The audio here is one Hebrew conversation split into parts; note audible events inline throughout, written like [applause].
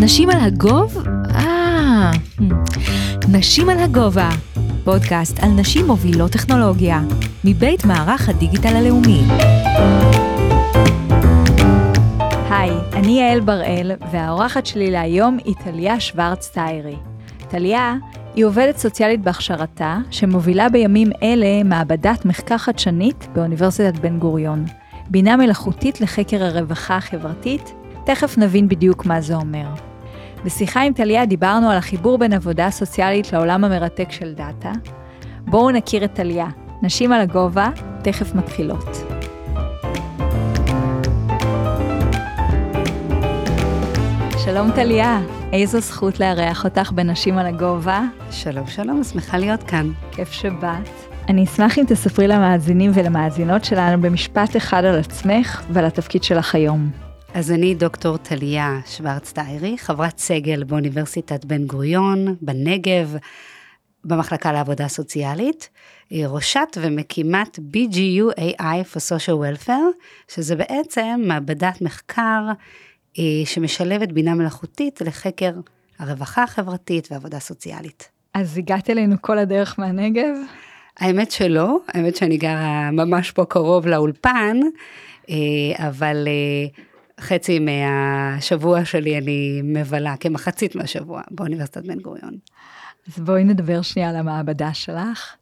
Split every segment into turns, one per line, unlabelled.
נשים על הגוב? אה, נשים על הגובה, פודקאסט על נשים מובילות טכנולוגיה, מבית מערך הדיגיטל הלאומי.
היי, אני יעל בראל, והאורחת שלי להיום היא טליה שוורץ טיירי. טליה היא עובדת סוציאלית בהכשרתה, שמובילה בימים אלה מעבדת מחקר חדשנית באוניברסיטת בן גוריון. בינה מלאכותית לחקר הרווחה החברתית, תכף נבין בדיוק מה זה אומר. בשיחה עם טליה דיברנו על החיבור בין עבודה סוציאלית לעולם המרתק של דאטה. בואו נכיר את טליה. נשים על הגובה, תכף מתחילות. שלום טליה, איזו זכות לארח אותך בנשים על הגובה.
שלום שלום, שמחה להיות כאן.
כיף שבאת. אני אשמח אם תספרי למאזינים ולמאזינות שלנו במשפט אחד על עצמך ועל התפקיד שלך היום.
אז אני דוקטור טליה שוורץ טיירי, חברת סגל באוניברסיטת בן גוריון, בנגב, במחלקה לעבודה סוציאלית, ראשת ומקימת BGU AI for Social Welfare, שזה בעצם מעבדת מחקר אה, שמשלבת בינה מלאכותית לחקר הרווחה החברתית ועבודה סוציאלית.
אז הגעת אלינו כל הדרך מהנגב?
האמת שלא, האמת שאני גרה ממש פה קרוב לאולפן, אה, אבל אה, חצי מהשבוע שלי אני מבלה, כמחצית מהשבוע, באוניברסיטת בן גוריון.
אז בואי נדבר שנייה על המעבדה שלך.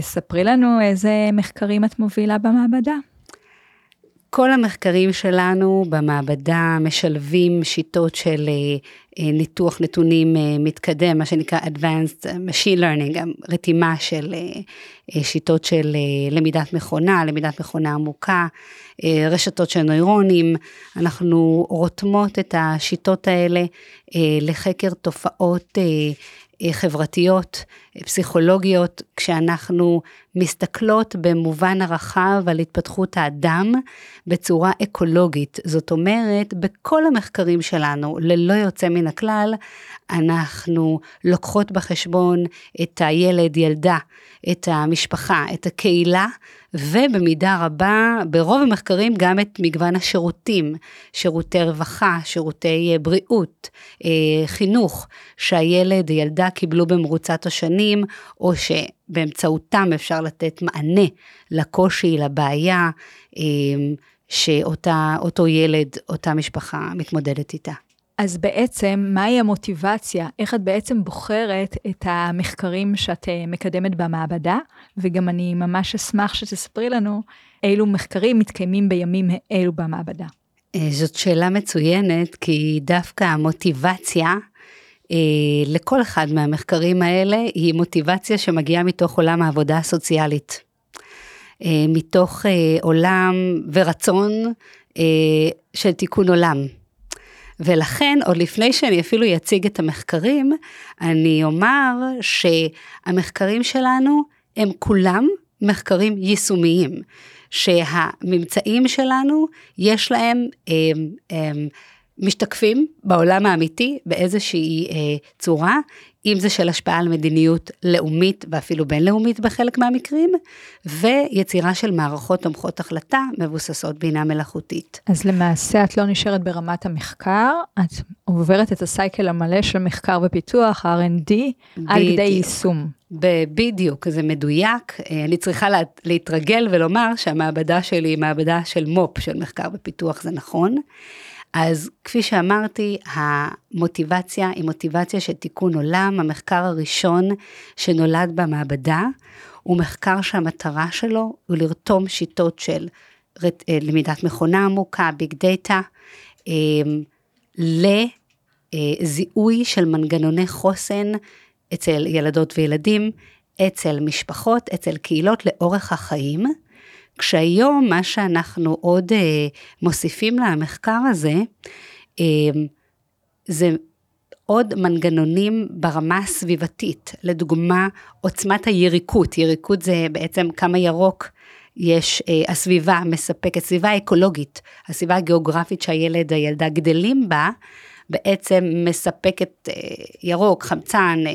ספרי לנו איזה מחקרים את מובילה במעבדה.
כל המחקרים שלנו במעבדה משלבים שיטות של אה, ניתוח נתונים אה, מתקדם, מה שנקרא Advanced Machine Learning, רתימה של אה, שיטות של למידת מכונה, למידת מכונה עמוקה, רשתות של נוירונים, אנחנו רותמות את השיטות האלה לחקר תופעות אה, חברתיות, אה, פסיכולוגיות, כשאנחנו מסתכלות במובן הרחב על התפתחות האדם בצורה אקולוגית. זאת אומרת, בכל המחקרים שלנו, ללא יוצא מן הכלל, אנחנו לוקחות בחשבון את הילד, ילדה, את המשפחה, את הקהילה, ובמידה רבה, ברוב המחקרים גם את מגוון השירותים, שירותי רווחה, שירותי אה, בריאות, אה, חינוך, שהילד, ילדה קיבלו במרוצת השנים, או שבאמצעותם אפשר לתת מענה לקושי, לבעיה, אה, שאותו ילד, אותה משפחה מתמודדת איתה.
אז בעצם, מהי המוטיבציה? איך את בעצם בוחרת את המחקרים שאת אה, מקדמת במעבדה? וגם אני ממש אשמח שתספרי לנו אילו מחקרים מתקיימים בימים אלו במעבדה.
אה, זאת שאלה מצוינת, כי דווקא המוטיבציה לכל אחד מהמחקרים האלה היא מוטיבציה שמגיעה מתוך עולם העבודה הסוציאלית. מתוך עולם ורצון של תיקון עולם. ולכן, עוד לפני שאני אפילו אציג את המחקרים, אני אומר שהמחקרים שלנו הם כולם מחקרים יישומיים, שהממצאים שלנו, יש להם הם, הם, משתקפים בעולם האמיתי באיזושהי אה, צורה, אם זה של השפעה על מדיניות לאומית ואפילו בינלאומית בחלק מהמקרים, ויצירה של מערכות תומכות החלטה מבוססות בינה מלאכותית.
אז למעשה את לא נשארת ברמת המחקר, את עוברת את הסייקל המלא של מחקר ופיתוח, R&D, על כדי יישום.
בדיוק, זה מדויק. אני צריכה לה, להתרגל ולומר שהמעבדה שלי היא מעבדה של מו"פ, של מחקר ופיתוח, זה נכון. אז כפי שאמרתי, המוטיבציה היא מוטיבציה של תיקון עולם. המחקר הראשון שנולד במעבדה הוא מחקר שהמטרה שלו הוא לרתום שיטות של אה, למידת מכונה עמוקה, ביג דאטה, אמ, לזיהוי של מנגנוני חוסן אצל ילדות וילדים, אצל משפחות, אצל קהילות לאורך החיים. כשהיום מה שאנחנו עוד אה, מוסיפים למחקר הזה, אה, זה עוד מנגנונים ברמה הסביבתית, לדוגמה עוצמת היריקות, יריקות זה בעצם כמה ירוק יש, אה, הסביבה מספקת, סביבה אקולוגית, הסביבה הגיאוגרפית שהילד, הילדה גדלים בה, בעצם מספקת אה, ירוק, חמצן, אה,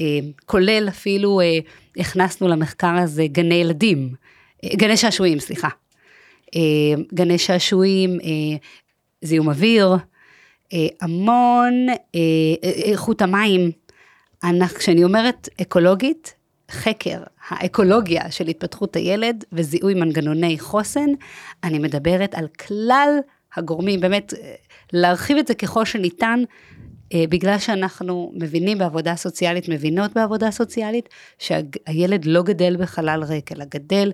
אה, כולל אפילו אה, הכנסנו למחקר הזה גני ילדים. גני שעשועים, סליחה. אה, גני שעשועים, אה, זיהום אוויר, המון איכות המים. כשאני אומרת אקולוגית, חקר האקולוגיה של התפתחות הילד וזיהוי מנגנוני חוסן, אני מדברת על כלל הגורמים, באמת להרחיב את זה ככל שניתן, אה, בגלל שאנחנו מבינים בעבודה סוציאלית, מבינות בעבודה סוציאלית, שהילד לא גדל בחלל ריק, אלא גדל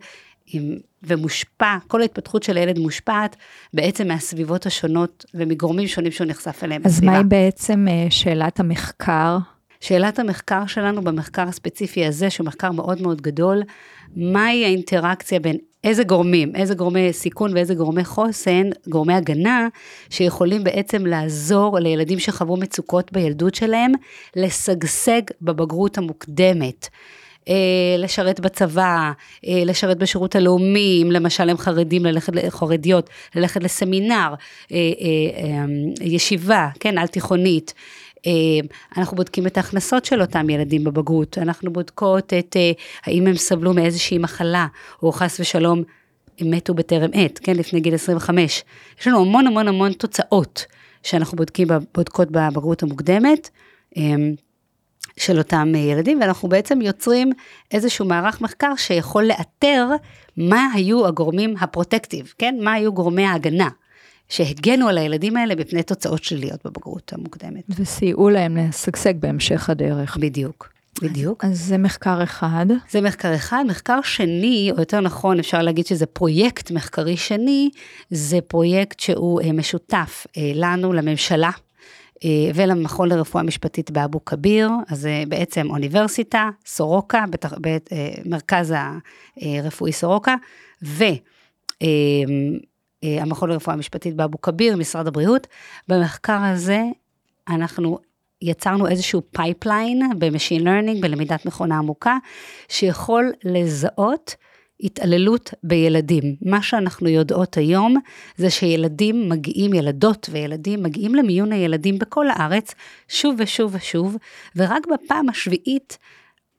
עם, ומושפע, כל ההתפתחות של הילד מושפעת בעצם מהסביבות השונות ומגורמים שונים שהוא נחשף אליהם
אז מהי בעצם אה, שאלת המחקר?
שאלת המחקר שלנו במחקר הספציפי הזה, שהוא מחקר מאוד מאוד גדול, מהי האינטראקציה בין איזה גורמים, איזה גורמי סיכון ואיזה גורמי חוסן, גורמי הגנה, שיכולים בעצם לעזור לילדים שחוו מצוקות בילדות שלהם, לשגשג בבגרות המוקדמת. אה, לשרת בצבא, אה, לשרת בשירות הלאומי, אם למשל הם חרדים, ללכת, חרדיות, ללכת לסמינר, אה, ישיבה, כן, על תיכונית. אנחנו בודקים את ההכנסות של אותם ילדים בבגרות, אנחנו בודקות את האם הם סבלו מאיזושהי מחלה, או חס ושלום הם מתו בטרם עת, כן, לפני גיל 25. יש לנו המון המון המון תוצאות שאנחנו בודקים, בודקות בבגרות המוקדמת. של אותם ילדים, ואנחנו בעצם יוצרים איזשהו מערך מחקר שיכול לאתר מה היו הגורמים הפרוטקטיב, כן? מה היו גורמי ההגנה. שהגנו על הילדים האלה בפני תוצאות שליליות בבגרות המוקדמת.
וסייעו להם לשגשג בהמשך הדרך.
בדיוק. בדיוק.
אז זה מחקר אחד.
זה מחקר אחד. מחקר שני, או יותר נכון, אפשר להגיד שזה פרויקט מחקרי שני, זה פרויקט שהוא אה, משותף אה, לנו, לממשלה, אה, ולמכון לרפואה משפטית באבו כביר, אז זה בעצם אוניברסיטה, סורוקה, במרכז הרפואי סורוקה, והמכון לרפואה משפטית באבו כביר, משרד הבריאות. במחקר הזה אנחנו יצרנו איזשהו pipeline ב machine learning, בלמידת מכונה עמוקה, שיכול לזהות התעללות בילדים. מה שאנחנו יודעות היום זה שילדים מגיעים, ילדות וילדים מגיעים למיון הילדים בכל הארץ, שוב ושוב ושוב, ורק בפעם השביעית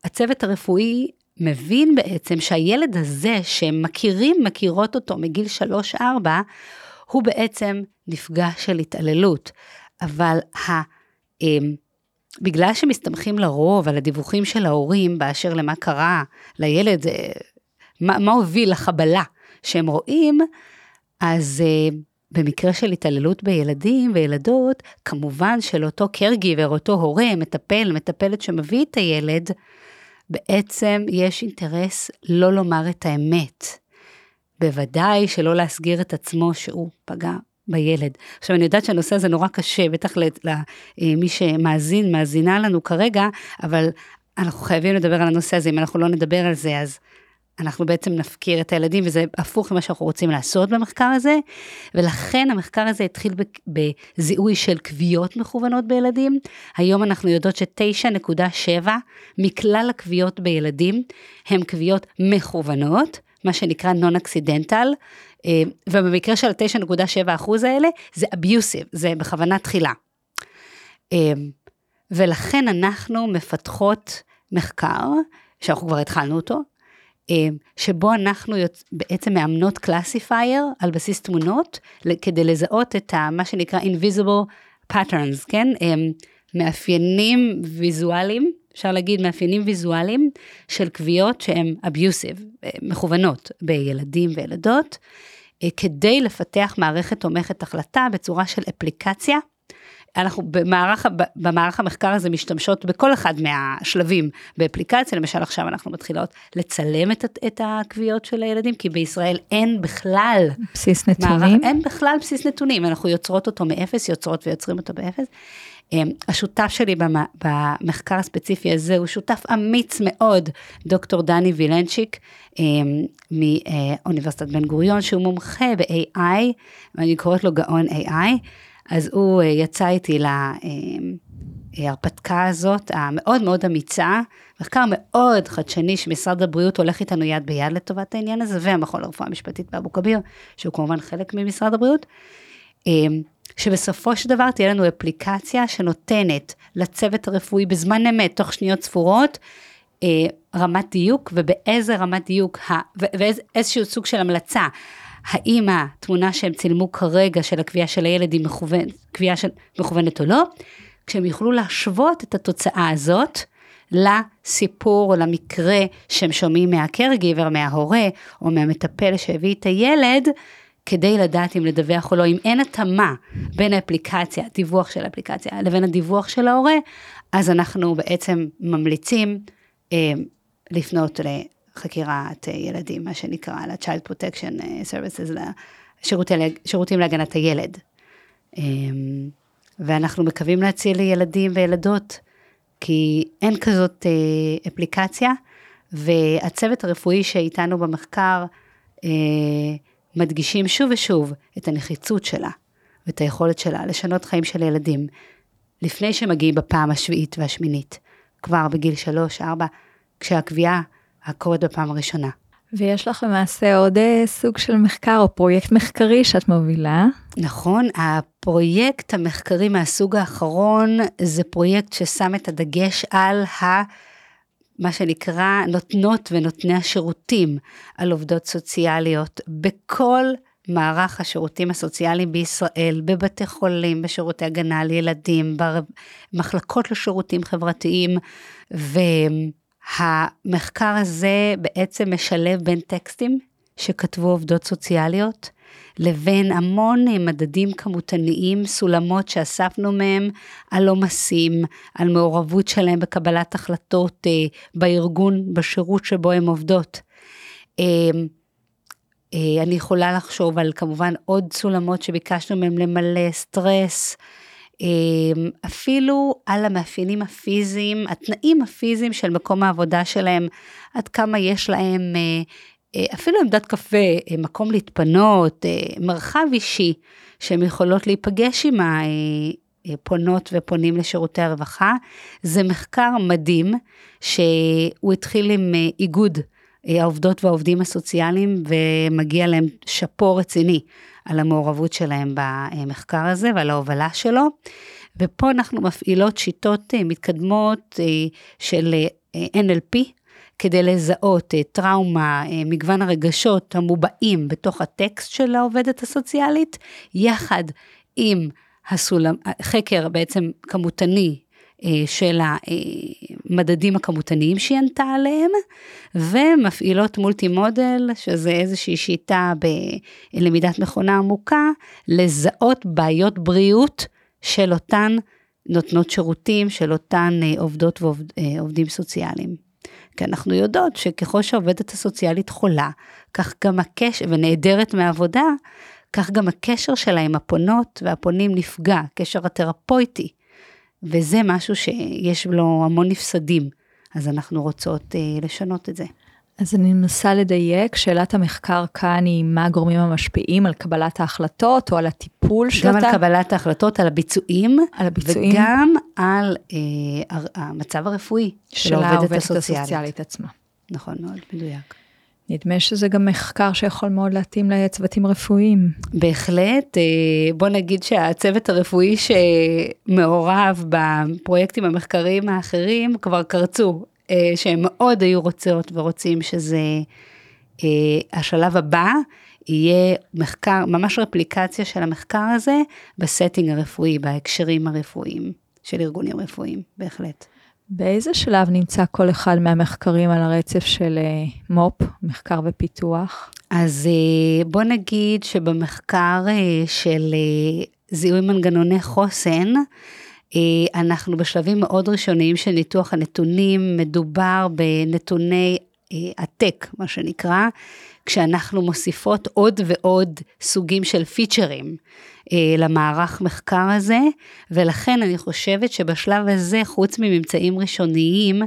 הצוות הרפואי מבין בעצם שהילד הזה שהם מכירים, מכירות אותו מגיל 3-4, הוא בעצם נפגע של התעללות. אבל ה... אמ, בגלל שמסתמכים לרוב על הדיווחים של ההורים באשר למה קרה לילד, מה, מה הוביל לחבלה שהם רואים, אז uh, במקרה של התעללות בילדים וילדות, כמובן של אותו קרגיבר, אותו הורה, מטפל, מטפלת שמביא את הילד, בעצם יש אינטרס לא לומר את האמת. בוודאי שלא להסגיר את עצמו שהוא פגע בילד. עכשיו, אני יודעת שהנושא הזה נורא קשה, בטח למי אה, שמאזין, מאזינה לנו כרגע, אבל אנחנו חייבים לדבר על הנושא הזה, אם אנחנו לא נדבר על זה, אז אנחנו בעצם נפקיר את הילדים, וזה הפוך ממה שאנחנו רוצים לעשות במחקר הזה, ולכן המחקר הזה התחיל בזיהוי של כוויות מכוונות בילדים. היום אנחנו יודעות ש-9.7 מכלל הכוויות בילדים הם כוויות מכוונות, מה שנקרא non-accidental, אה, ובמקרה של ה-9.7 אחוז האלה, זה abusive, זה בכוונה תחילה. אה, ולכן אנחנו מפתחות מחקר, שאנחנו כבר התחלנו אותו, שבו אנחנו בעצם מאמנות classifier על בסיס תמונות, כדי לזהות את ה, מה שנקרא invisible patterns, כן? אה, מאפיינים ויזואליים, אפשר להגיד מאפיינים ויזואליים של קביעות שהן abusive, אה, מכוונות בילדים וילדות, כדי לפתח מערכת תומכת החלטה בצורה של אפליקציה אנחנו במערך, במערך המחקר הזה משתמשות בכל אחד מהשלבים באפליקציה, למשל עכשיו אנחנו מתחילות לצלם את, את הקביעות של הילדים, כי בישראל אין בכלל
בסיס נתונים.
מערך, אין בכלל בסיס נתונים, אנחנו יוצרות אותו מאפס, יוצרות ויוצרים אותו באפס. אמ, השותף שלי במחקר הספציפי הזה הוא שותף אמיץ מאוד, דוקטור דני וילנצ'יק אמ, מאוניברסיטת בן גוריון, שהוא מומחה ב-AI, ואני קוראת לו גאון AI. אז הוא אה, יצא איתי להרפתקה הזאת, המאוד מאוד אמיצה, מחקר מאוד חדשני שמשרד הבריאות הולך איתנו יד ביד לטובת העניין הזה, והמכון לרפואה המשפטית באבו כביר, שהוא כמובן חלק ממשרד הבריאות, שבסופו של דבר תהיה לנו אפליקציה שנותנת לצוות הרפואי בזמן אמת, תוך שניות ספורות, אה, רמת דיוק, ובאיזה רמת דיוק, ואיזשהו סוג של המלצה. האם התמונה שהם צילמו כרגע של הקביעה של הילד היא מכוון, קביעה של, מכוונת או לא, כשהם יוכלו להשוות את התוצאה הזאת לסיפור או למקרה שהם שומעים מהקרגיבר, מההורה או מהמטפל שהביא את הילד, כדי לדעת אם לדווח או לא. אם אין התאמה בין האפליקציה, הדיווח של האפליקציה, לבין הדיווח של ההורה, אז אנחנו בעצם ממליצים אה, לפנות לחקירת אה, ילדים, מה שנקרא, ל-Child Protection אה, Services, לשירותים להגנת הילד. אה, ואנחנו מקווים להציל לילדים וילדות, כי אין כזאת אה, אפליקציה, והצוות הרפואי שאיתנו במחקר, מדגישים שוב ושוב את הנחיצות שלה ואת היכולת שלה לשנות חיים של ילדים, לפני שמגיעים בפעם השביעית והשמינית, כבר בגיל שלוש, ארבע, כשהקביעה הקורית בפעם הראשונה.
ויש לך למעשה עוד אה, סוג של מחקר או פרויקט מחקרי שאת מובילה.
נכון, הפרויקט המחקרי מהסוג האחרון זה פרויקט ששם את הדגש על ה... מה שנקרא נותנות ונותני השירותים על עובדות סוציאליות בכל מערך השירותים הסוציאליים בישראל, בבתי חולים, בשירותי הגנה על ילדים, במחלקות לשירותים חברתיים, והמחקר הזה בעצם משלב בין טקסטים שכתבו עובדות סוציאליות, לבין המון מדדים כמותניים, סולמות שאספנו מהם על עומסים, על מעורבות שלהם בקבלת החלטות אה, בארגון, בשירות שבו הן עובדות. אה, אה, אני יכולה לחשוב על כמובן עוד סולמות שביקשנו מהם למלא, סטרס, אפילו על המאפיינים הפיזיים, התנאים הפיזיים של מקום העבודה שלהם, עד כמה יש להם אה, אפילו עמדת קפה, אה, מקום להתפנות, אה, מרחב אישי, שהן יכולות להיפגש עם הפונות ופונים לשירותי הרווחה. זה מחקר מדהים, שהוא התחיל עם איגוד העובדות והעובדים הסוציאליים, ומגיע להם שאפו רציני על המעורבות שלהם במחקר הזה ועל ההובלה שלו. ופה אנחנו מפעילות שיטות מתקדמות של NLP, כדי לזהות אה, טראומה, אה, מגוון הרגשות המובעים בתוך הטקסט של העובדת הסוציאלית, יחד עם הסולם, חקר בעצם כמותני אה, של המדדים הכמותניים שהיא ענתה עליהם, ומפעילות מולטי מודל, שזה איזושהי שיטה בלמידת מכונה עמוקה, לזהות בעיות בריאות של אותן נותנות שירותים, של אותן עובדות ועובדים סוציאליים. כי אנחנו יודעות שככל שהעובדת הסוציאלית חולה, כך גם הקשר, ונעדרת מעבודה, כך גם הקשר שלה עם הפונות והפונים נפגע, הקשר התרפויטי. וזה משהו שיש לו המון נפסדים, אז אנחנו רוצות אה, לשנות את זה.
אז אני מנסה לדייק, שאלת המחקר כאן היא מה הגורמים המשפיעים על קבלת ההחלטות או על הטיפול
של אותה? גם על קבלת ההחלטות, על הביצועים,
על הביצועים,
וגם על אה, המצב הרפואי של, של העובדת הסוציאלית.
הסוציאלית עצמה.
נכון מאוד, מדויק.
נדמה שזה גם מחקר שיכול מאוד להתאים לצוותים רפואיים.
בהחלט, אה, בוא נגיד שהצוות הרפואי שמעורב בפרויקטים המחקריים האחרים כבר קרצו אה, שהם מאוד היו רוצות ורוצים שזה אה, השלב הבא, יהיה מחקר, ממש רפליקציה של המחקר הזה ב setting הרפואי, בהקשרים הרפואיים של ארגונים רפואיים, בהחלט.
באיזה שלב נמצא כל אחד מהמחקרים על הרצף של אה, מו"פ, מחקר ופיתוח?
אז בוא נגיד שבמחקר של זיהוי מנגנוני חוסן, אה, אנחנו בשלבים מאוד ראשוניים של ניתוח הנתונים, מדובר בנתוני עתק, אה, מה שנקרא, כשאנחנו מוסיפות עוד ועוד סוגים של פיצ'רים אה, למערך מחקר הזה, ולכן אני חושבת שבשלב הזה, חוץ מממצאים ראשוניים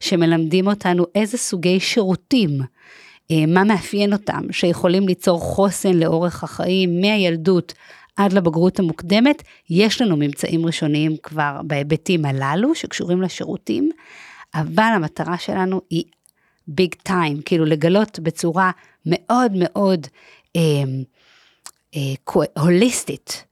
שמלמדים אותנו איזה סוגי שירותים, מה מאפיין אותם, שיכולים ליצור חוסן לאורך החיים מהילדות עד לבגרות המוקדמת, יש לנו ממצאים ראשוניים כבר בהיבטים הללו שקשורים לשירותים, אבל המטרה שלנו היא ביג טיים, כאילו לגלות בצורה מאוד מאוד אה, אה, הוליסטית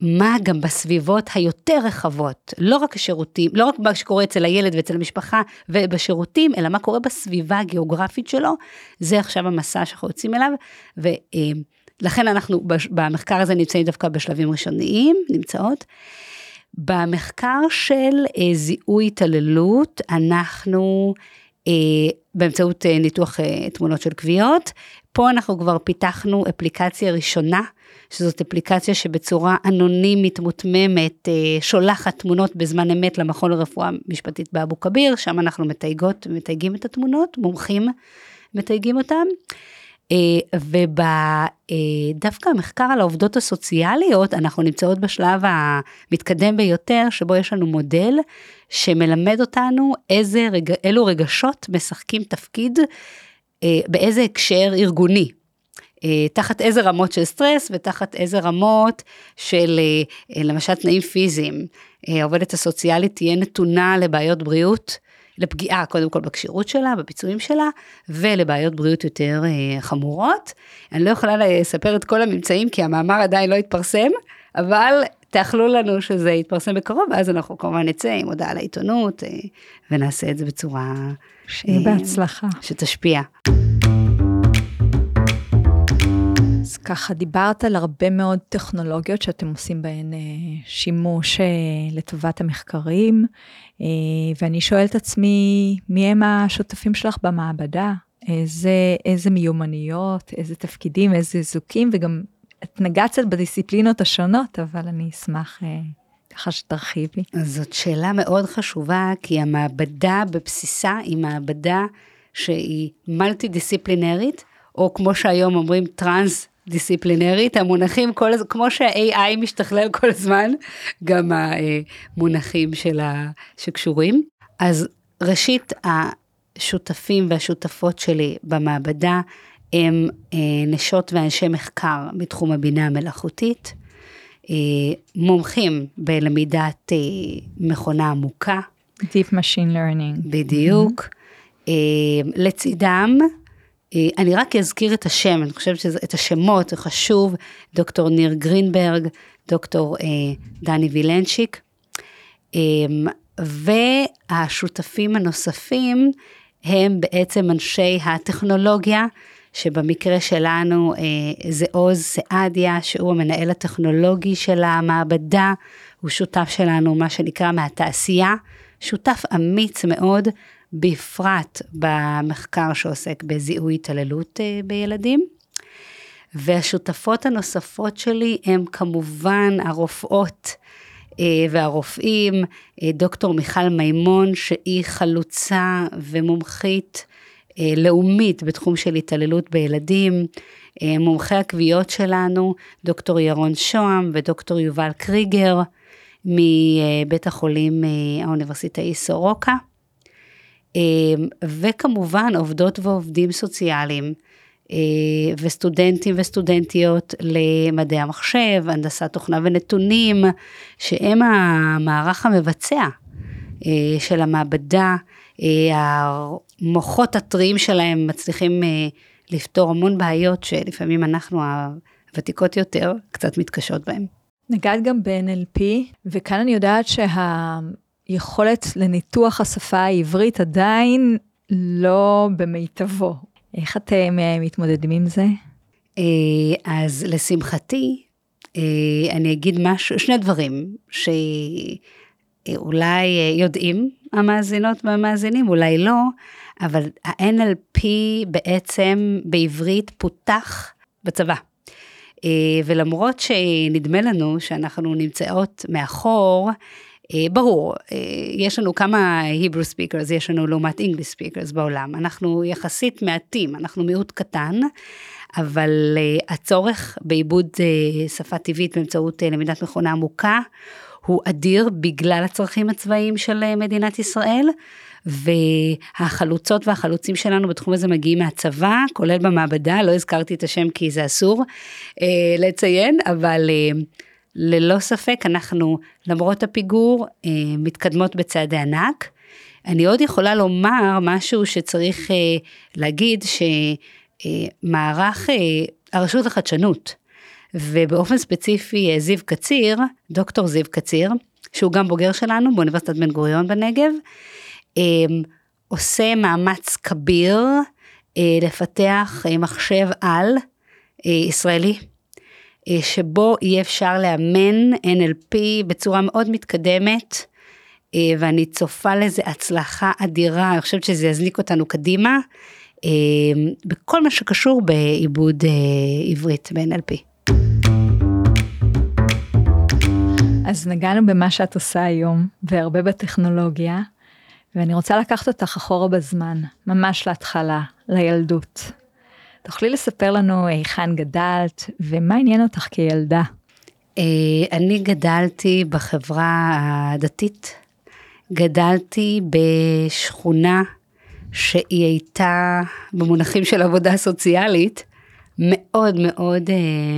מה גם בסביבות היותר רחבות, לא רק השירותים, לא רק מה שקורה אצל הילד ואצל המשפחה ובשירותים, אלא מה קורה בסביבה הגיאוגרפית שלו, זה עכשיו המסע שאנחנו יוצאים אליו, ולכן אנחנו במחקר הזה נמצאים דווקא בשלבים ראשוניים, נמצאות. במחקר של אה, זיהוי התעללות, אנחנו אה, באמצעות אה, ניתוח תמונות של כוויות, פה אנחנו כבר פיתחנו אפליקציה ראשונה, שזאת אפליקציה שבצורה אנונימית מותממת שולחת תמונות בזמן אמת למכון לרפואה משפטית באבו כביר, שם אנחנו מתייגות, מתייגים את התמונות, מומחים מתייגים אותם. אה, ודווקא המחקר על העובדות הסוציאליות, אנחנו נמצאות בשלב המתקדם ביותר, שבו יש לנו מודל שמלמד אותנו איזה רגע, אילו רגשות משחקים תפקיד, אה, באיזה הקשר ארגוני. אה, תחת איזה רמות של סטרס ותחת איזה רמות של למשל תנאים פיזיים. העובדת הסוציאלית תהיה נתונה לבעיות בריאות לפגיעה קודם כל בכשירות שלה, בביצועים שלה, ולבעיות בריאות יותר אה, חמורות. אני לא יכולה לספר את כל הממצאים כי המאמר עדיין לא התפרסם, אבל תאכלו לנו שזה יתפרסם בקרוב, ואז אנחנו כמובן נצא עם הודעה לעיתונות, אה, ונעשה את זה בצורה...
שיהיה אה, בהצלחה.
שתשפיע.
ככה דיברת על הרבה מאוד טכנולוגיות שאתם עושים בהן אה, שימוש אה, לטובת המחקרים, אה, ואני שואלת עצמי, מי הם השותפים שלך במעבדה? איזה, איזה מיומנויות, איזה תפקידים, איזה עיסוקים, וגם את נגעת קצת בדיסציפלינות השונות, אבל אני אשמח ככה שתרחיבי.
זאת שאלה מאוד חשובה, כי המעבדה בבסיסה היא מעבדה שהיא מולטי דיסציפלינרית, או כמו שהיום אומרים טרנס דיסציפלינרית, המונחים, כל, כמו שה-AI משתכלל כל הזמן, גם המונחים שלה שקשורים. אז ראשית, השותפים והשותפות שלי במעבדה הם אה, נשות ואנשי מחקר בתחום הבינה המלאכותית, אה, מומחים בלמידת אה, מכונה עמוקה.
Deep Machine Learning.
בדיוק. Mm-hmm. לצידם, אני רק אזכיר את השם, אני חושבת שאת השמות, זה חשוב, דוקטור ניר גרינברג, דוקטור אה, דני וילנצ'יק, אה, והשותפים הנוספים הם בעצם אנשי הטכנולוגיה, שבמקרה שלנו אה, זה עוז סעדיה, שהוא המנהל הטכנולוגי של המעבדה, הוא שותף שלנו, מה שנקרא, מהתעשייה, שותף אמיץ מאוד, בפרט במחקר שעוסק בזיהוי התעללות אה, בילדים. והשותפות הנוספות שלי הם כמובן הרופאות אה, והרופאים, אה, דוקטור מיכל מימון, שהיא חלוצה ומומחית לאומית בתחום של התעללות בילדים, מומחי הכוויות שלנו, דוקטור ירון שוהם ודוקטור יובל קריגר מבית החולים האוניברסיטאי סורוקה. אמ, וכמובן עובדות ועובדים סוציאליים. אה, וסטודנטים וסטודנטיות למדעי המחשב, הנדסת תוכנה ונתונים, שהם המערך המבצע אה, של המעבדה, אה, המוחות הטריים שלהם מצליחים לפתור המון בעיות שלפעמים אנחנו הוותיקות יותר קצת מתקשות בהן.
נגעת גם ב-NLP, וכאן אני יודעת שה... היכולת לניתוח השפה העברית עדיין לא במיטבו. איך אתם אה, מתמודדים עם זה?
אה, אז לשמחתי, אה, אני אגיד משהו, שני דברים שאולי יודעים המאזינות והמאזינים, אולי לא, אבל ה-NLP בעצם בעברית פותח בצבא. ולמרות שנדמה לנו שאנחנו נמצאות מאחור, ברור, אה, יש לנו כמה Hebrew speakers, יש לנו לעומת English speakers בעולם, אנחנו יחסית מעטים, אנחנו מיעוט קטן, אבל אה, הצורך בעיבוד שפה טבעית באמצעות למידת מכונה עמוקה, הוא אדיר בגלל הצרכים הצבאיים של מדינת ישראל, והחלוצות והחלוצים שלנו בתחום הזה מגיעים מהצבא, כולל במעבדה, לא הזכרתי את השם כי זה אסור אה, לציין, אבל אה, ללא ספק אנחנו, למרות הפיגור, אה, מתקדמות בצעדי ענק. אני עוד יכולה לומר משהו שצריך אה, להגיד, שמערך, אה, הרשות לחדשנות, ובאופן ספציפי זיו קציר, דוקטור זיו קציר, שהוא גם בוגר שלנו באוניברסיטת בן גוריון בנגב, עושה מאמץ כביר לפתח מחשב על ישראלי, שבו יהיה אפשר לאמן NLP בצורה מאוד מתקדמת. אה, ואני צופה לזה הצלחה אדירה, אני חושבת שזה יזניק אותנו קדימה, אה, בכל מה שקשור בעיבוד אה, עברית ב-NLP.
אז נגענו במה שאת עושה היום, והרבה בטכנולוגיה, ואני רוצה לקחת אותך אחורה בזמן, ממש להתחלה, לילדות. תוכלי לספר לנו היכן גדלת, ומה עניין אותך כילדה?
אני גדלתי בחברה הדתית גדלתי בשכונה שהיא הייתה, במונחים של עבודה סוציאלית, מאוד מאוד uh,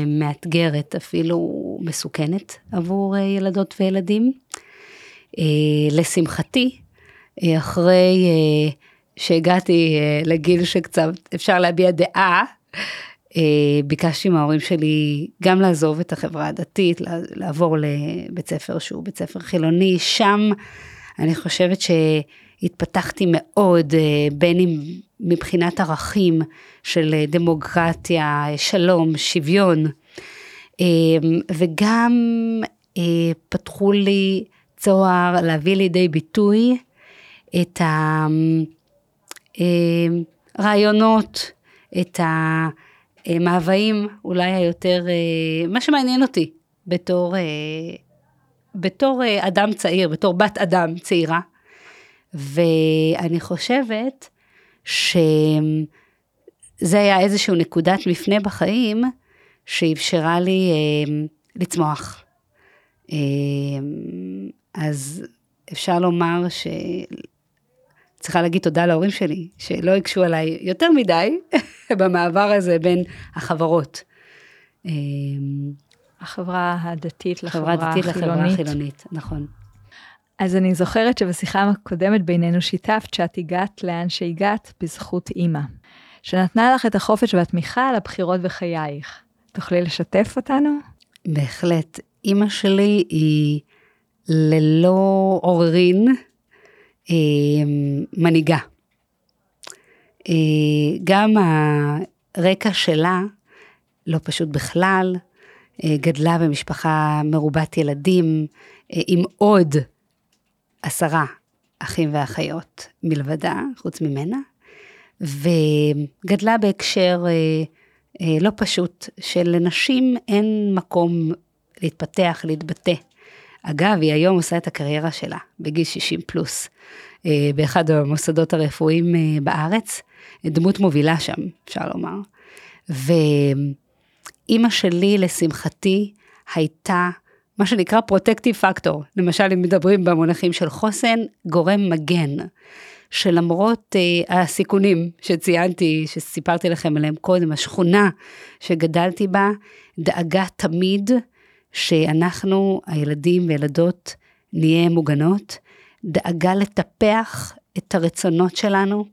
מאתגרת, אפילו מסוכנת עבור uh, ילדות וילדים. Uh, לשמחתי, uh, אחרי uh, שהגעתי uh, לגיל שקצת אפשר להביע דעה, uh, ביקשתי מההורים שלי גם לעזוב את החברה הדתית, לעבור לבית ספר שהוא בית ספר חילוני, שם אני חושבת שהתפתחתי מאוד, אה, בין אם מבחינת ערכים של אה, דמוקרטיה, שלום, שוויון, אה, וגם פתחו לי צוהר להביא לידי ביטוי את הרעיונות, את המאוויים אולי היותר, מה שמעניין אותי בתור בתור אה, אדם צעיר, בתור בת אדם צעירה, ואני חושבת שזה היה איזושהי נקודת מפנה בחיים שאפשרה לי אה, לצמוח. אה, אז אפשר לומר ש... צריכה להגיד תודה להורים שלי, שלא הקשו עליי יותר מדי [laughs] במעבר הזה בין החברות.
אה, החברה הדתית לחברה
החילונית. לחברה החילונית, נכון.
אז אני זוכרת שבשיחה הקודמת בינינו שיתפת שאת הגעת לאן שהגעת בזכות אימא, שנתנה לך את החופש והתמיכה לבחירות בחייך. תוכלי לשתף אותנו?
בהחלט. אימא שלי היא ללא עוררין מנהיגה. אה, גם הרקע שלה לא פשוט בכלל, אה, גדלה במשפחה מרובת ילדים אה, עם עוד עשרה אחים ואחיות מלבדה, חוץ ממנה, וגדלה בהקשר לא פשוט שלנשים אין מקום להתפתח, להתבטא. אגב, היא היום עושה את הקריירה שלה בגיל 60 פלוס, באחד המוסדות הרפואיים בארץ, דמות מובילה שם, אפשר לומר. ו... אימא שלי, לשמחתי, הייתה מה שנקרא פרוטקטיב פקטור. למשל, אם מדברים במונחים של חוסן, גורם מגן. שלמרות uh, הסיכונים שציינתי, שסיפרתי לכם עליהם קודם, השכונה שגדלתי בה, דאגה תמיד שאנחנו, הילדים וילדות, נהיה מוגנות, דאגה לטפח את הרצונות שלנו.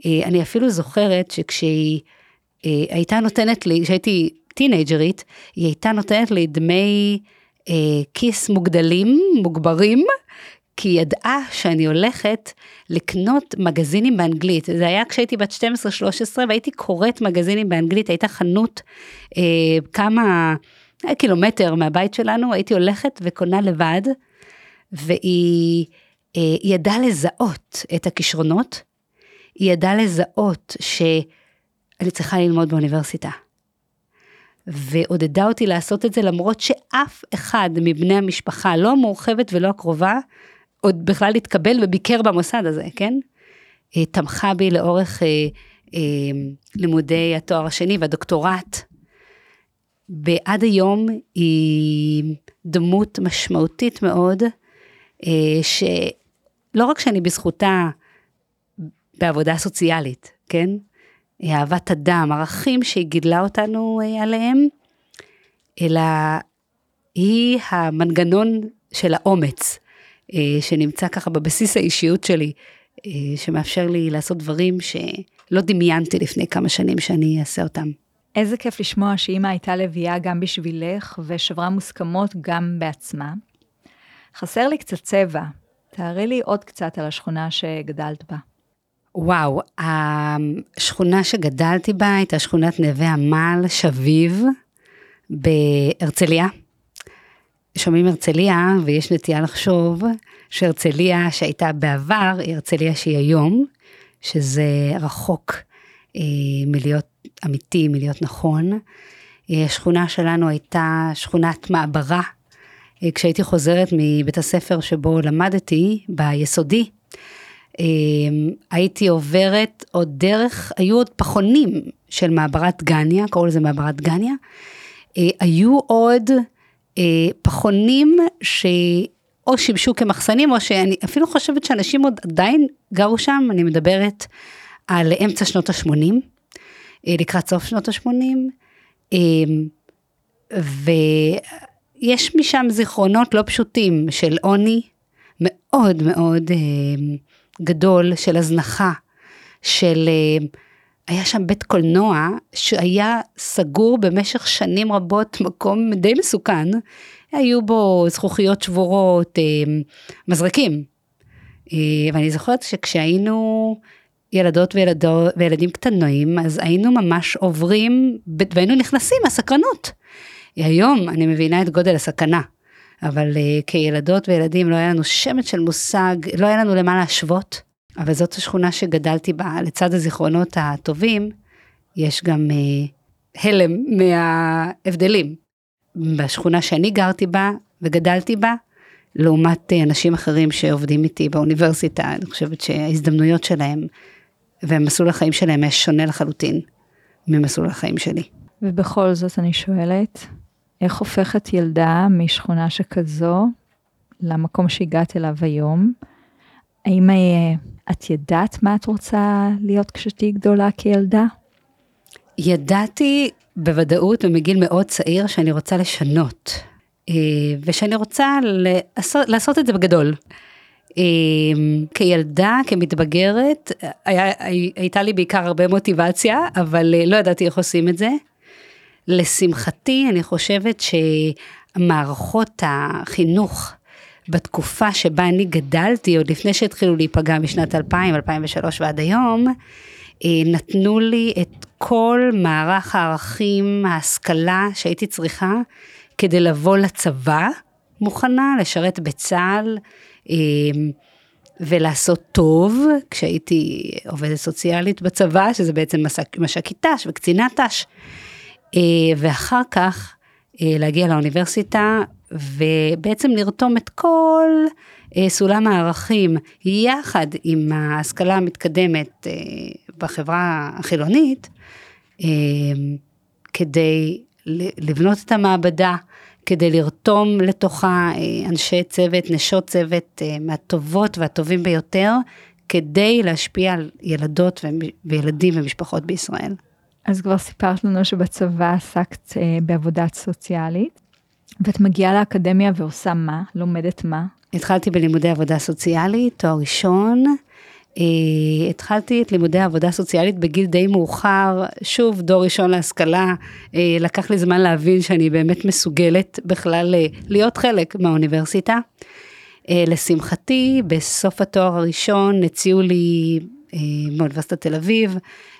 Uh, אני אפילו זוכרת שכשהיא uh, הייתה נותנת לי, כשהייתי טינג'רית, היא הייתה נותנת לי דמי אה, כיס מוגדלים, מוגברים, כי היא ידעה שאני הולכת לקנות מגזינים באנגלית. זה היה כשהייתי בת 12-13 והייתי קוראת מגזינים באנגלית, הייתה חנות אה, כמה אה, קילומטר מהבית שלנו, הייתי הולכת וקונה לבד, והיא אה, ידעה לזהות את הכישרונות, היא ידעה לזהות שאני צריכה ללמוד באוניברסיטה. ועודדה אותי לעשות את זה למרות שאף אחד מבני המשפחה, לא המורחבת ולא הקרובה, עוד בכלל התקבל וביקר במוסד הזה, כן? אה, תמכה בי לאורך אה, אה, לימודי התואר השני והדוקטורט. ועד היום היא דמות משמעותית מאוד, אה, שלא רק שאני בזכותה בעבודה סוציאלית, כן? אהבת אדם, ערכים שהיא גידלה אותנו אה, עליהם, אלא היא המנגנון של האומץ, אה, שנמצא ככה בבסיס האישיות שלי, שמאפשר לי לעשות דברים שלא דמיינתי לפני כמה שנים שאני אעשה אותם.
איזה כיף לשמוע שאימא הייתה לביאה גם בשבילך ושברה מוסכמות גם בעצמה. חסר לי קצת צבע, תארי לי עוד קצת על השכונה שגדלת בה.
וואו, השכונה שגדלתי בה הייתה שכונת נווה עמל, שביב, בהרצליה. שומעים הרצליה, ויש נטייה לחשוב שהרצליה שהייתה בעבר, היא הרצליה שהיא היום, שזה רחוק מלהיות אמיתי, מלהיות נכון. אה, השכונה שלנו הייתה שכונת מעברה. אה, כשהייתי חוזרת מבית הספר שבו למדתי, ביסודי, אה, הייתי עוברת עוד דרך, היו עוד פחונים של מעברת גניה, קראו לזה מעברת גניה. היו עוד פחונים שאו שימשו כמחסנים, או שאני אפילו חושבת שאנשים עוד עדיין גרו שם, אני מדברת על אמצע שנות ה-80, לקראת סוף שנות ה-80, ויש משם זיכרונות לא פשוטים של עוני מאוד מאוד גדול, של הזנחה, של... היה שם בית קולנוע שהיה סגור במשך שנים רבות, מקום די מסוכן, היו בו זכוכיות שבורות, מזרקים. ואני זוכרת שכשהיינו ילדות וילדות, וילדים קטנים, אז היינו ממש עוברים, והיינו נכנסים מהסקרנות. היום אני מבינה את גודל הסכנה, אבל uh, כילדות וילדים לא היה לנו שמץ של מושג, לא היה לנו למה להשוות, אבל זאת השכונה שגדלתי בה, לצד הזיכרונות הטובים, יש גם uh, הלם מההבדלים. בשכונה שאני גרתי בה וגדלתי בה, לעומת uh, אנשים אחרים שעובדים איתי באוניברסיטה, אני חושבת שההזדמנויות שלהם ומסלול החיים שלהם היה שונה לחלוטין ממסלול החיים שלי.
ובכל זאת אני שואלת, איך הופכת ילדה משכונה שכזו למקום שהגעת אליו היום? האם אה, את ידעת מה את רוצה להיות כשתהיי גדולה כילדה?
ידעתי בוודאות ומגיל מאוד צעיר שאני רוצה לשנות, אה, ושאני רוצה לעשות, לעשות את זה בגדול. אמ, כילדה, כמתבגרת, היה, הייתה לי בעיקר הרבה מוטיבציה, אבל אה, לא ידעתי איך עושים את זה. לשמחתי, אני חושבת שמערכות החינוך בתקופה שבה אני גדלתי, עוד לפני שהתחילו להיפגע משנת 2000, 2003 ועד היום, אה, נתנו לי את כל מערך הערכים, ההשכלה שהייתי צריכה כדי לבוא לצבא מוכנה, לשרת בצה"ל, אמ, ולעשות טוב, כשהייתי עובדת סוציאלית בצבא, שזה בעצם מש"קית ת"ש וקצינת ת"ש, אה, ואחר כך אה, להגיע לאוניברסיטה ובעצם לרתום את כל אה, סולם הערכים יחד עם ההשכלה המתקדמת בחברה החילונית, כדי לבנות את המעבדה, כדי לרתום לתוכה אה, אנשי צוות, נשות צוות אה, מהטובות והטובים ביותר, כדי להשפיע על ילדות וילדים ומשפחות בישראל.
אז כבר סיפרת לנו שבצבא עסקת אה, בעבודה סוציאלית, ואת מגיעה לאקדמיה ועושה מה? לומדת מה?
התחלתי בלימודי עבודה סוציאלית, תואר ראשון, התחלתי את לימודי העבודה הסוציאלית בגיל די מאוחר, שוב, דור ראשון להשכלה, uh, לקח לי זמן להבין שאני באמת מסוגלת בכלל אה, להיות חלק מהאוניברסיטה. לשמחתי, בסוף התואר הראשון הציעו לי מאוניברסיטת תל אביב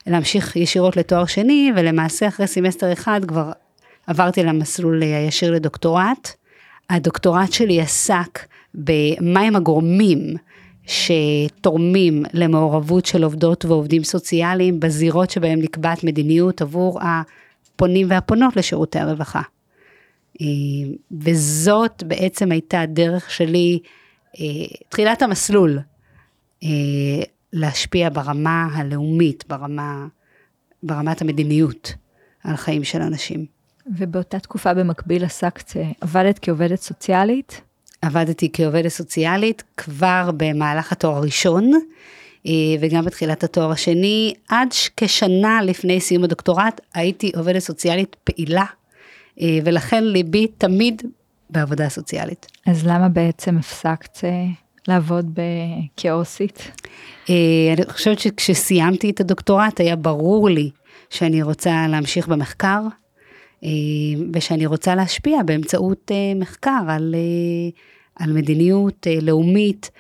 להמשיך ישירות לתואר שני, ולמעשה אחרי סמסטר אחד כבר עברתי למסלול הישיר לדוקטורט. הדוקטורט שלי עסק במהם הגורמים שתורמים למעורבות של עובדות ועובדים סוציאליים בזירות שבהם נקבעת מדיניות עבור הפונים והפונות לשירותי הרווחה. אה, וזאת בעצם הייתה הדרך שלי, אה, תחילת המסלול, אה, להשפיע ברמה הלאומית, ברמה, ברמת המדיניות על חיים של אנשים.
ובאותה תקופה במקביל עסקת, עבדת כעובדת סוציאלית?
עבדתי כעובדת סוציאלית כבר במהלך התואר הראשון, אה, וגם בתחילת התואר השני, עד כשנה לפני סיום הדוקטורט הייתי עובדת סוציאלית פעילה, אה, ולכן ליבי תמיד בעבודה סוציאלית.
אז למה בעצם הפסקת אה, לעבוד כעוסית?
אני חושבת שכשסיימתי את הדוקטורט היה ברור לי שאני רוצה להמשיך במחקר, ושאני רוצה להשפיע באמצעות אה, מחקר על, אה, על מדיניות לאומית,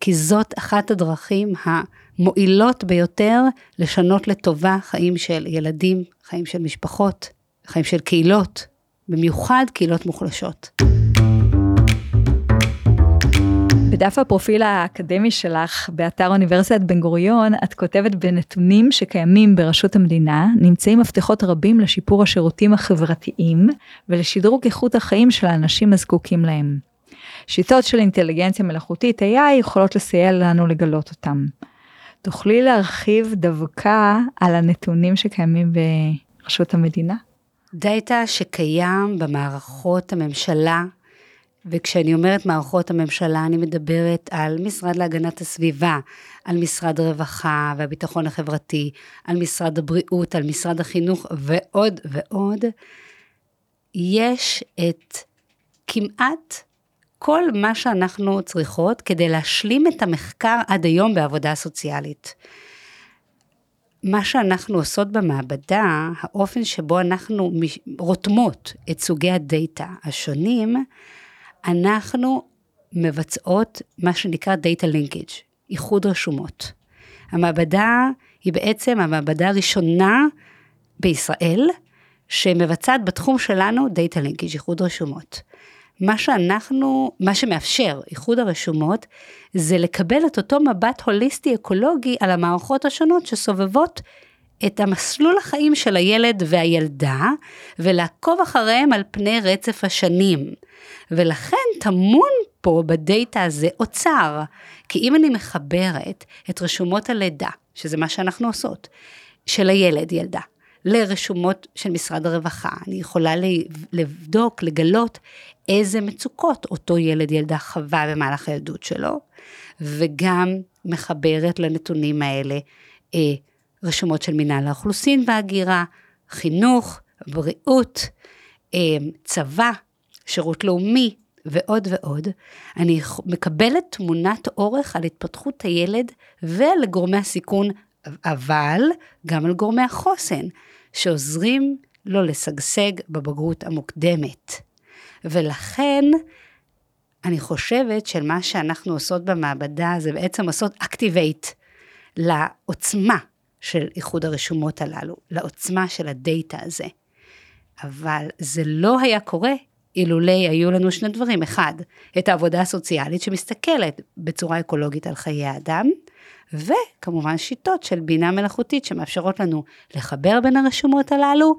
כי זאת אחת הדרכים המועילות ביותר לשנות לטובה חיים של ילדים, חיים של משפחות, חיים של קהילות, במיוחד קהילות מוחלשות.
בדף הפרופיל האקדמי שלך באתר אוניברסיטת בן גוריון, את כותבת בנתונים שקיימים ברשות המדינה, נמצאים מפתחות רבים לשיפור השירותים החברתיים ולשדרוג איכות החיים של האנשים הזקוקים להם. שיטות של אינטליגנציה מלאכותית AI יכולות לסייע לנו לגלות אותם. תוכלי להרחיב דווקא על הנתונים שקיימים ברשות המדינה?
דאטה שקיים במערכות הממשלה וכשאני אומרת מערכות הממשלה, אני מדברת על משרד להגנת הסביבה, על משרד הרווחה והביטחון החברתי, על משרד הבריאות, על משרד החינוך ועוד ועוד. יש את כמעט כל מה שאנחנו צריכות כדי להשלים את המחקר עד היום בעבודה סוציאלית. מה שאנחנו עושות במעבדה, האופן שבו אנחנו רותמות את סוגי הדאטה השונים, אנחנו מבצעות מה שנקרא Data Linkage, איחוד רשומות. המעבדה היא בעצם המעבדה הראשונה בישראל שמבצעת בתחום שלנו Data Linkage, איחוד רשומות. מה שאנחנו, מה שמאפשר איחוד הרשומות, זה לקבל את אותו מבט הוליסטי אקולוגי על המערכות השונות שסובבות את המסלול החיים של הילד והילדה, ולעקוב אחריהם על פני רצף השנים. ולכן טמון פה בדאטה הזה אוצר. כי אם אני מחברת את רשומות הלידה, שזה מה שאנחנו עושות, של הילד, ילדה, לרשומות של משרד הרווחה, אני יכולה לבדוק, לגלות איזה מצוקות אותו ילד, ילדה חווה במהלך הילדות שלו, וגם מחברת לנתונים האלה אה, רשומות של מינהל האוכלוסין וההגירה, חינוך, בריאות, אה, צבא, שירות לאומי ועוד ועוד, אני מקבלת תמונת אורך על התפתחות הילד ועל גורמי הסיכון, אבל גם על גורמי החוסן, שעוזרים לו לשגשג בבגרות המוקדמת. ולכן, אני חושבת שמה שאנחנו עושות במעבדה זה בעצם לעשות activate לעוצמה של איחוד הרשומות הללו, לעוצמה של הדאטה הזה. אבל זה לא היה קורה אילולא היו לנו שני דברים. אחד, את העבודה הסוציאלית שמסתכלת בצורה אקולוגית על חיי האדם, וכמובן שיטות של בינה מלאכותית שמאפשרות לנו לחבר בין הרשומות הללו,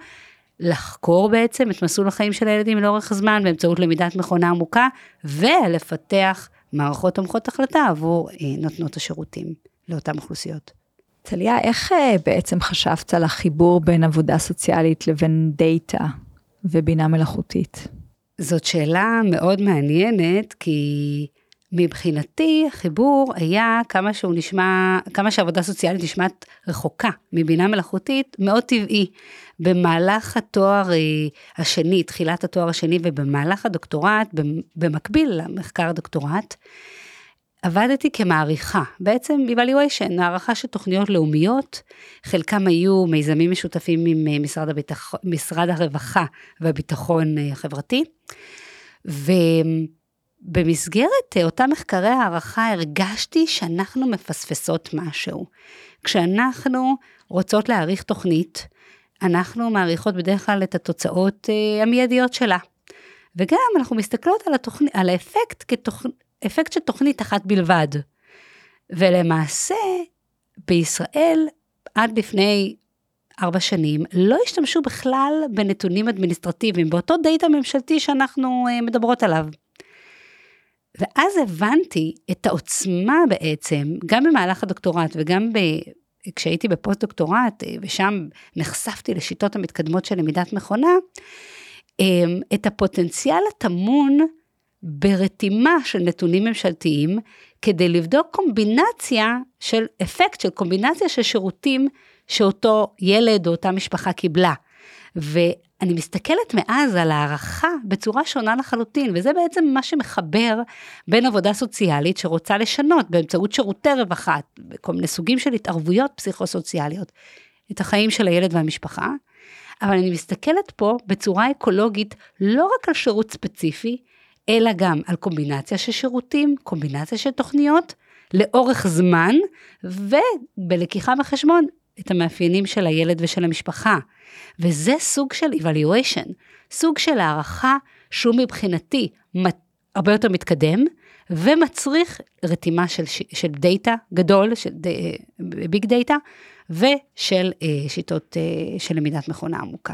לחקור בעצם את מסלול החיים של הילדים לאורך הזמן באמצעות למידת מכונה עמוקה, ולפתח מערכות תומכות החלטה עבור אה, נותנות השירותים לאותן אוכלוסיות.
טליה, איך אה, בעצם חשבת על החיבור בין עבודה סוציאלית לבין דאטה ובינה מלאכותית?
זאת שאלה מאוד מעניינת, כי מבחינתי החיבור היה כמה שהוא נשמע, כמה שעבודה סוציאלית נשמעת רחוקה מבינה מלאכותית, מאוד טבעי. במהלך התואר אה, השני, תחילת התואר השני ובמהלך הדוקטורט, במקביל למחקר הדוקטורט, עבדתי כמעריכה, בעצם evaluation, הערכה של תוכניות לאומיות, חלקם היו מיזמים משותפים עם אה, משרד, הביטח... משרד הרווחה והביטחון אה, החברתי, ובמסגרת אה, אותם מחקרי הערכה הרגשתי שאנחנו מפספסות משהו. כשאנחנו רוצות להעריך תוכנית, אנחנו מעריכות בדרך כלל את התוצאות המיידיות שלה. וגם אנחנו מסתכלות על, התוכנית, על האפקט כתוכנית, אפקט של תוכנית אחת בלבד. ולמעשה, בישראל, עד לפני ארבע שנים, לא השתמשו בכלל בנתונים אדמיניסטרטיביים, באותו דאטה ממשלתי שאנחנו uh, מדברות עליו. ואז הבנתי את העוצמה בעצם, גם במהלך הדוקטורט וגם ב... כשהייתי בפוסט-דוקטורט, אה, ושם נחשפתי לשיטות המתקדמות של למידת מכונה, אה, את הפוטנציאל הטמון ברתימה של נתונים ממשלתיים, כדי לבדוק קומבינציה של אפקט של קומבינציה של שירותים שאותו ילד או אותה משפחה קיבלה. ואני מסתכלת מאז על הערכה בצורה שונה לחלוטין, וזה בעצם מה שמחבר בין עבודה סוציאלית שרוצה לשנות באמצעות שירותי רווחה, בכל מיני סוגים של התערבויות פסיכוסוציאליות, את החיים של הילד והמשפחה, אבל אני מסתכלת פה בצורה אקולוגית לא רק על שירות ספציפי, אלא גם על קומבינציה של שירותים, קומבינציה של תוכניות, לאורך זמן, ובלקיחה בחשבון את המאפיינים של הילד ושל המשפחה. וזה סוג של evaluation, סוג של הערכה שהוא מבחינתי הרבה יותר מתקדם, ומצריך רתימה של, של דאטה גדול, של big data, ושל אה, שיטות אה, של למידת מכונה עמוקה.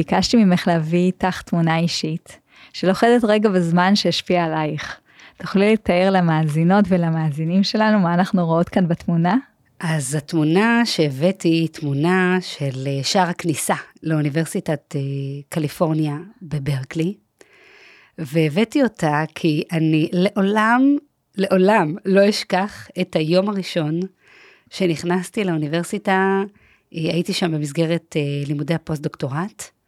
ביקשתי ממך להביא איתך תמונה אישית, שלוכדת רגע בזמן שהשפיע עלייך. תוכלי לתאר למאזינות ולמאזינים שלנו מה אנחנו רואות כאן בתמונה?
אז התמונה שהבאתי היא תמונה של אה, שער הכניסה לאוניברסיטת אה, קליפורניה בברקלי, והבאתי אותה כי אני לעולם, לעולם לא אשכח את היום הראשון שנכנסתי לאוניברסיטה, אה, הייתי שם במסגרת לימודי הפוסט-דוקטורט.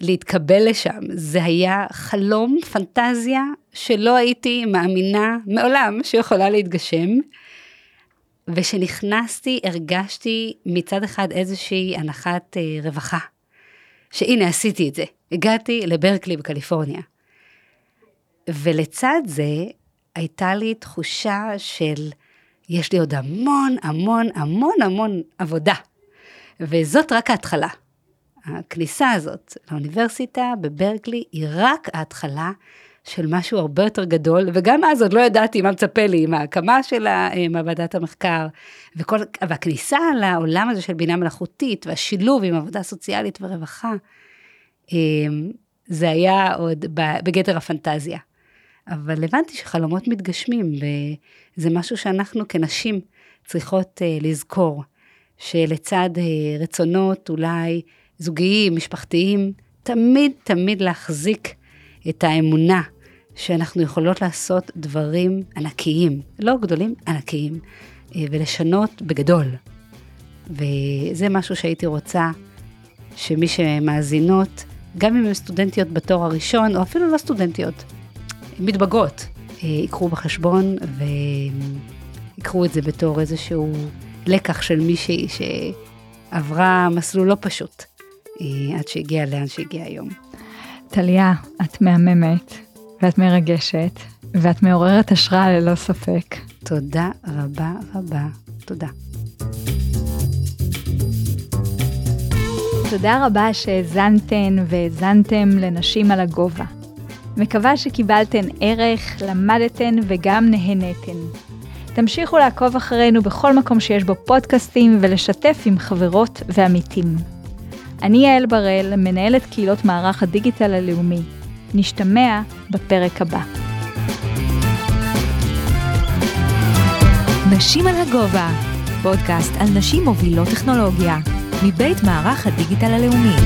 להתקבל לשם, זה היה חלום, פנטזיה, שלא הייתי מאמינה מעולם שיכולה להתגשם. וכשנכנסתי הרגשתי מצד אחד איזושהי הנחת אה, רווחה, שהנה עשיתי את זה, הגעתי לברקלי בקליפורניה. ולצד זה הייתה לי תחושה של יש לי עוד המון המון המון המון עבודה, וזאת רק ההתחלה. הכניסה הזאת לאוניברסיטה בברקלי היא רק ההתחלה של משהו הרבה יותר גדול, וגם אז עוד לא ידעתי מה מצפה לי עם ההקמה של מעבדת המחקר, וכל, והכניסה לעולם הזה של בינה מלאכותית, והשילוב עם עבודה סוציאלית ורווחה, אמ, זה היה עוד בגדר הפנטזיה. אבל הבנתי שחלומות מתגשמים, וזה משהו שאנחנו כנשים צריכות אה, לזכור, שלצד אה, רצונות אולי זוגיים, משפחתיים, תמיד תמיד להחזיק את האמונה שאנחנו יכולות לעשות דברים ענקיים, לא גדולים, ענקיים, אה, ולשנות בגדול. וזה משהו שהייתי רוצה שמי שמאזינות, גם אם הן סטודנטיות בתואר הראשון, או אפילו לא סטודנטיות, מתבגרות, אה, ייקחו בחשבון ויקחו את זה בתור איזשהו לקח של מישהי שעברה מסלול לא פשוט, עד שהגיעה לאן שהגיעה היום.
טליה, את מהממת, ואת מרגשת, ואת מעוררת השראה ללא ספק.
תודה רבה רבה. תודה.
תודה רבה שהאזנתן והאזנתם לנשים על הגובה. מקווה שקיבלתן ערך, למדתן וגם נהנתן. תמשיכו לעקוב אחרינו בכל מקום שיש בו פודקאסטים ולשתף עם חברות ועמיתים. אני יעל בראל, מנהלת קהילות מערך הדיגיטל הלאומי. נשתמע בפרק הבא.
נשים על הגובה, פודקאסט על נשים מובילות טכנולוגיה, מבית מערך הדיגיטל הלאומי.